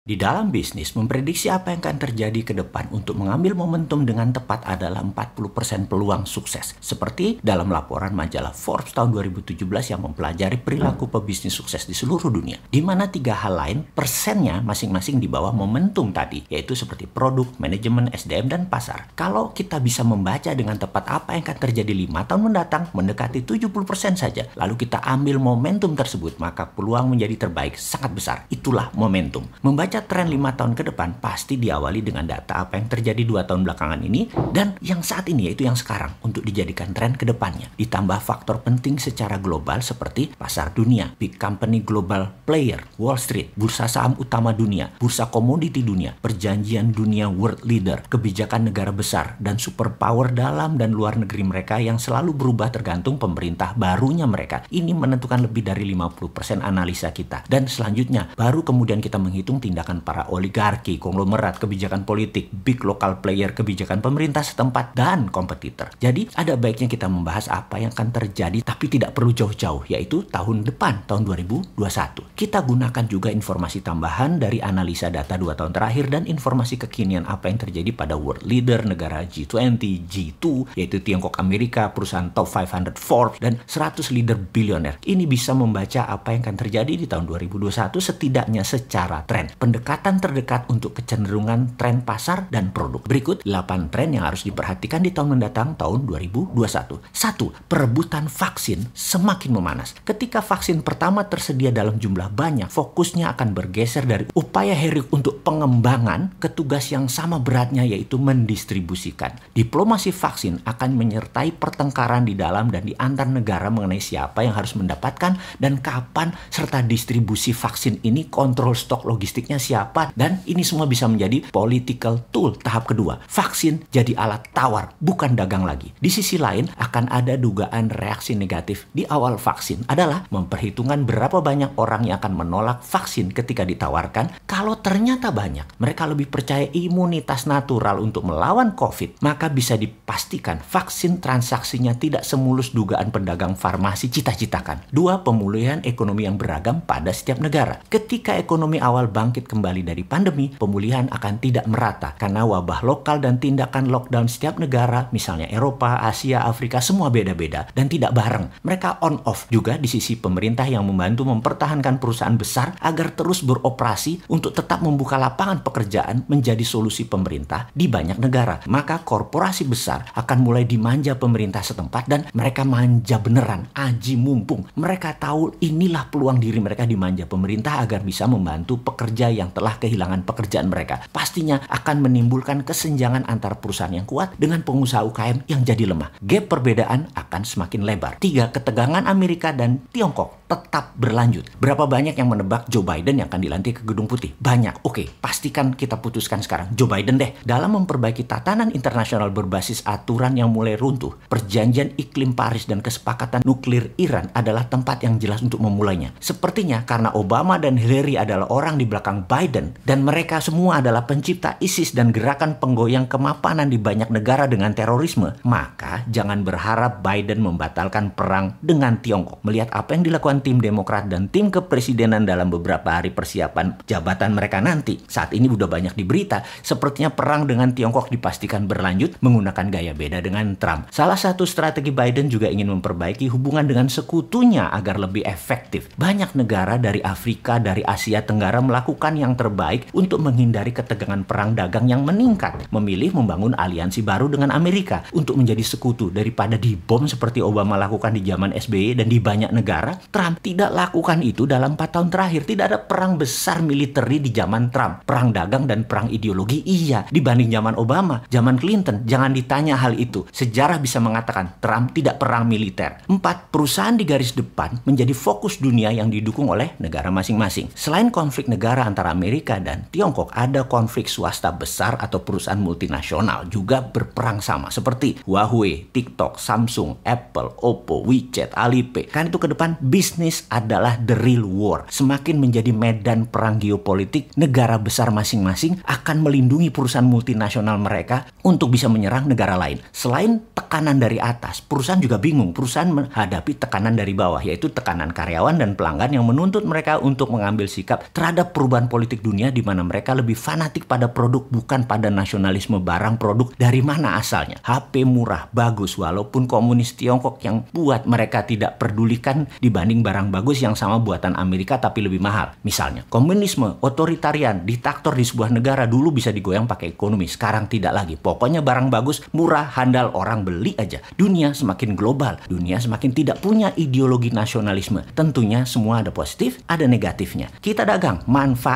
Di dalam bisnis, memprediksi apa yang akan terjadi ke depan untuk mengambil momentum dengan tepat adalah 40% peluang sukses. Seperti dalam laporan majalah Forbes tahun 2017 yang mempelajari perilaku pebisnis sukses di seluruh dunia. Di mana tiga hal lain persennya masing-masing di bawah momentum tadi, yaitu seperti produk, manajemen, SDM, dan pasar. Kalau kita bisa membaca dengan tepat apa yang akan terjadi lima tahun mendatang, mendekati 70% saja, lalu kita ambil momentum tersebut, maka peluang menjadi terbaik sangat besar. Itulah momentum. Membaca membaca tren lima tahun ke depan pasti diawali dengan data apa yang terjadi dua tahun belakangan ini dan yang saat ini yaitu yang sekarang untuk dijadikan tren ke depannya. Ditambah faktor penting secara global seperti pasar dunia, big company global player, Wall Street, bursa saham utama dunia, bursa komoditi dunia, perjanjian dunia world leader, kebijakan negara besar, dan superpower dalam dan luar negeri mereka yang selalu berubah tergantung pemerintah barunya mereka. Ini menentukan lebih dari 50% analisa kita. Dan selanjutnya, baru kemudian kita menghitung tindakan tindakan para oligarki, konglomerat, kebijakan politik, big local player, kebijakan pemerintah setempat, dan kompetitor. Jadi ada baiknya kita membahas apa yang akan terjadi tapi tidak perlu jauh-jauh, yaitu tahun depan, tahun 2021. Kita gunakan juga informasi tambahan dari analisa data dua tahun terakhir dan informasi kekinian apa yang terjadi pada world leader negara G20, G2, yaitu Tiongkok Amerika, perusahaan top 500 Forbes, dan 100 leader bilioner. Ini bisa membaca apa yang akan terjadi di tahun 2021 setidaknya secara tren pendekatan terdekat untuk kecenderungan tren pasar dan produk. Berikut 8 tren yang harus diperhatikan di tahun mendatang tahun 2021. 1. Perebutan vaksin semakin memanas. Ketika vaksin pertama tersedia dalam jumlah banyak, fokusnya akan bergeser dari upaya heroik untuk pengembangan ke tugas yang sama beratnya yaitu mendistribusikan. Diplomasi vaksin akan menyertai pertengkaran di dalam dan di antar negara mengenai siapa yang harus mendapatkan dan kapan serta distribusi vaksin ini kontrol stok logistiknya siapa dan ini semua bisa menjadi political tool tahap kedua. Vaksin jadi alat tawar, bukan dagang lagi. Di sisi lain akan ada dugaan reaksi negatif di awal vaksin adalah memperhitungkan berapa banyak orang yang akan menolak vaksin ketika ditawarkan. Kalau ternyata banyak, mereka lebih percaya imunitas natural untuk melawan COVID, maka bisa dipastikan vaksin transaksinya tidak semulus dugaan pedagang farmasi cita-citakan. Dua, pemulihan ekonomi yang beragam pada setiap negara. Ketika ekonomi awal bangkit kembali dari pandemi, pemulihan akan tidak merata karena wabah lokal dan tindakan lockdown setiap negara, misalnya Eropa, Asia, Afrika, semua beda-beda dan tidak bareng. Mereka on off juga di sisi pemerintah yang membantu mempertahankan perusahaan besar agar terus beroperasi untuk tetap membuka lapangan pekerjaan menjadi solusi pemerintah di banyak negara. Maka korporasi besar akan mulai dimanja pemerintah setempat dan mereka manja beneran, aji mumpung. Mereka tahu inilah peluang diri mereka dimanja pemerintah agar bisa membantu pekerja yang telah kehilangan pekerjaan mereka. Pastinya akan menimbulkan kesenjangan antar perusahaan yang kuat dengan pengusaha UKM yang jadi lemah. Gap perbedaan akan semakin lebar. Tiga, ketegangan Amerika dan Tiongkok tetap berlanjut. Berapa banyak yang menebak Joe Biden yang akan dilantik ke Gedung Putih? Banyak. Oke, pastikan kita putuskan sekarang. Joe Biden deh. Dalam memperbaiki tatanan internasional berbasis aturan yang mulai runtuh, perjanjian iklim Paris dan kesepakatan nuklir Iran adalah tempat yang jelas untuk memulainya. Sepertinya karena Obama dan Hillary adalah orang di belakang Biden dan mereka semua adalah pencipta ISIS dan gerakan penggoyang kemapanan di banyak negara dengan terorisme, maka jangan berharap Biden membatalkan perang dengan Tiongkok. Melihat apa yang dilakukan tim Demokrat dan tim kepresidenan dalam beberapa hari persiapan jabatan mereka nanti. Saat ini sudah banyak di berita, sepertinya perang dengan Tiongkok dipastikan berlanjut menggunakan gaya beda dengan Trump. Salah satu strategi Biden juga ingin memperbaiki hubungan dengan sekutunya agar lebih efektif. Banyak negara dari Afrika, dari Asia Tenggara melakukan yang terbaik untuk menghindari ketegangan perang dagang yang meningkat. Memilih membangun aliansi baru dengan Amerika untuk menjadi sekutu daripada dibom seperti Obama lakukan di zaman SBY dan di banyak negara. Trump tidak lakukan itu dalam 4 tahun terakhir. Tidak ada perang besar militer di zaman Trump. Perang dagang dan perang ideologi iya dibanding zaman Obama, zaman Clinton. Jangan ditanya hal itu. Sejarah bisa mengatakan Trump tidak perang militer. Empat, perusahaan di garis depan menjadi fokus dunia yang didukung oleh negara masing-masing. Selain konflik negara antara Amerika dan Tiongkok, ada konflik swasta besar atau perusahaan multinasional juga berperang sama seperti Huawei, TikTok, Samsung, Apple, Oppo, WeChat, Alipay. Kan itu ke depan bisnis adalah the real war. Semakin menjadi medan perang geopolitik, negara besar masing-masing akan melindungi perusahaan multinasional mereka untuk bisa menyerang negara lain. Selain tekanan dari atas, perusahaan juga bingung. Perusahaan menghadapi tekanan dari bawah, yaitu tekanan karyawan dan pelanggan yang menuntut mereka untuk mengambil sikap terhadap perubahan politik dunia di mana mereka lebih fanatik pada produk bukan pada nasionalisme barang produk dari mana asalnya. HP murah, bagus, walaupun komunis Tiongkok yang buat mereka tidak pedulikan dibanding barang bagus yang sama buatan Amerika tapi lebih mahal. Misalnya, komunisme, otoritarian, diktator di sebuah negara dulu bisa digoyang pakai ekonomi, sekarang tidak lagi. Pokoknya barang bagus, murah, handal, orang beli aja. Dunia semakin global, dunia semakin tidak punya ideologi nasionalisme. Tentunya semua ada positif, ada negatifnya. Kita dagang,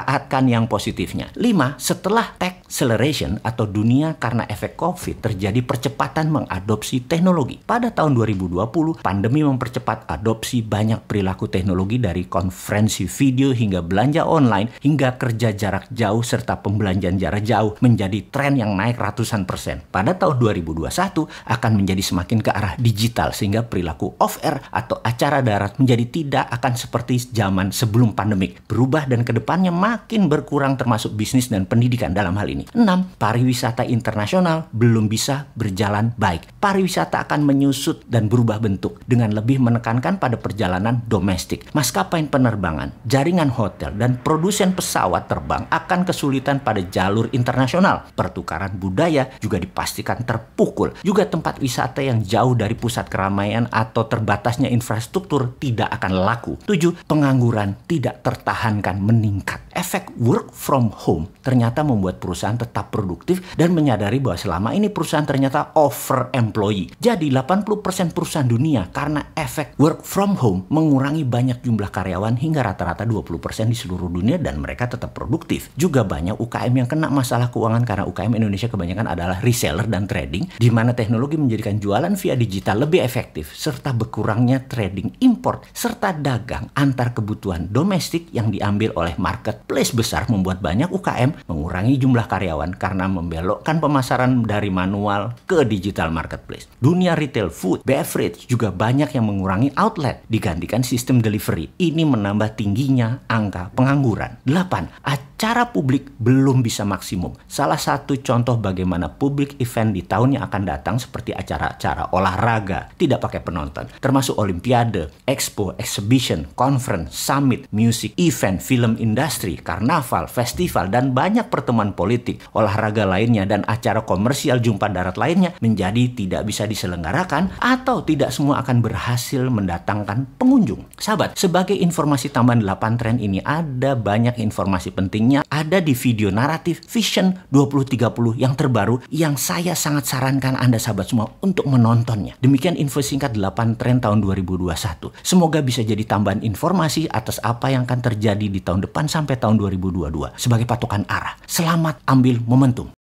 manfaatkan yang positifnya. 5. Setelah tech acceleration atau dunia karena efek COVID terjadi percepatan mengadopsi teknologi. Pada tahun 2020, pandemi mempercepat adopsi banyak perilaku teknologi dari konferensi video hingga belanja online hingga kerja jarak jauh serta pembelanjaan jarak jauh menjadi tren yang naik ratusan persen. Pada tahun 2021 akan menjadi semakin ke arah digital sehingga perilaku off-air atau acara darat menjadi tidak akan seperti zaman sebelum pandemik. Berubah dan ke depannya makin berkurang termasuk bisnis dan pendidikan dalam hal ini. 6. Pariwisata internasional belum bisa berjalan baik. Pariwisata akan menyusut dan berubah bentuk dengan lebih menekankan pada perjalanan domestik. Maskapai penerbangan, jaringan hotel, dan produsen pesawat terbang akan kesulitan pada jalur internasional. Pertukaran budaya juga dipastikan terpukul. Juga tempat wisata yang jauh dari pusat keramaian atau terbatasnya infrastruktur tidak akan laku. 7. Pengangguran tidak tertahankan meningkat. Efek work from home ternyata membuat perusahaan tetap produktif dan menyadari bahwa selama ini perusahaan ternyata over employee. Jadi 80% perusahaan dunia karena efek work from home mengurangi banyak jumlah karyawan hingga rata-rata 20% di seluruh dunia dan mereka tetap produktif. Juga banyak UKM yang kena masalah keuangan karena UKM Indonesia kebanyakan adalah reseller dan trading di mana teknologi menjadikan jualan via digital lebih efektif serta berkurangnya trading import serta dagang antar kebutuhan domestik yang diambil oleh marketplace besar membuat banyak UKM mengurangi jumlah karyawan karena membelokkan pemasaran dari manual ke digital marketplace. Dunia retail food, beverage juga banyak yang mengurangi outlet digantikan sistem delivery. Ini menambah tingginya angka pengangguran. 8 acara publik belum bisa maksimum. Salah satu contoh bagaimana publik event di tahun yang akan datang seperti acara-acara olahraga tidak pakai penonton, termasuk olimpiade, expo, exhibition, conference, summit, music, event, film industri, karnaval, festival, dan banyak pertemuan politik, olahraga lainnya, dan acara komersial jumpa darat lainnya menjadi tidak bisa diselenggarakan atau tidak semua akan berhasil mendatangkan pengunjung. Sahabat, sebagai informasi tambahan 8 tren ini ada banyak informasi pentingnya ada di video naratif Vision 2030 yang terbaru yang saya sangat sarankan Anda sahabat semua untuk menontonnya. Demikian info singkat 8 tren tahun 2021. Semoga bisa jadi tambahan informasi atas apa yang akan terjadi di tahun depan sampai tahun 2022 sebagai patokan arah. Selamat ambil momentum.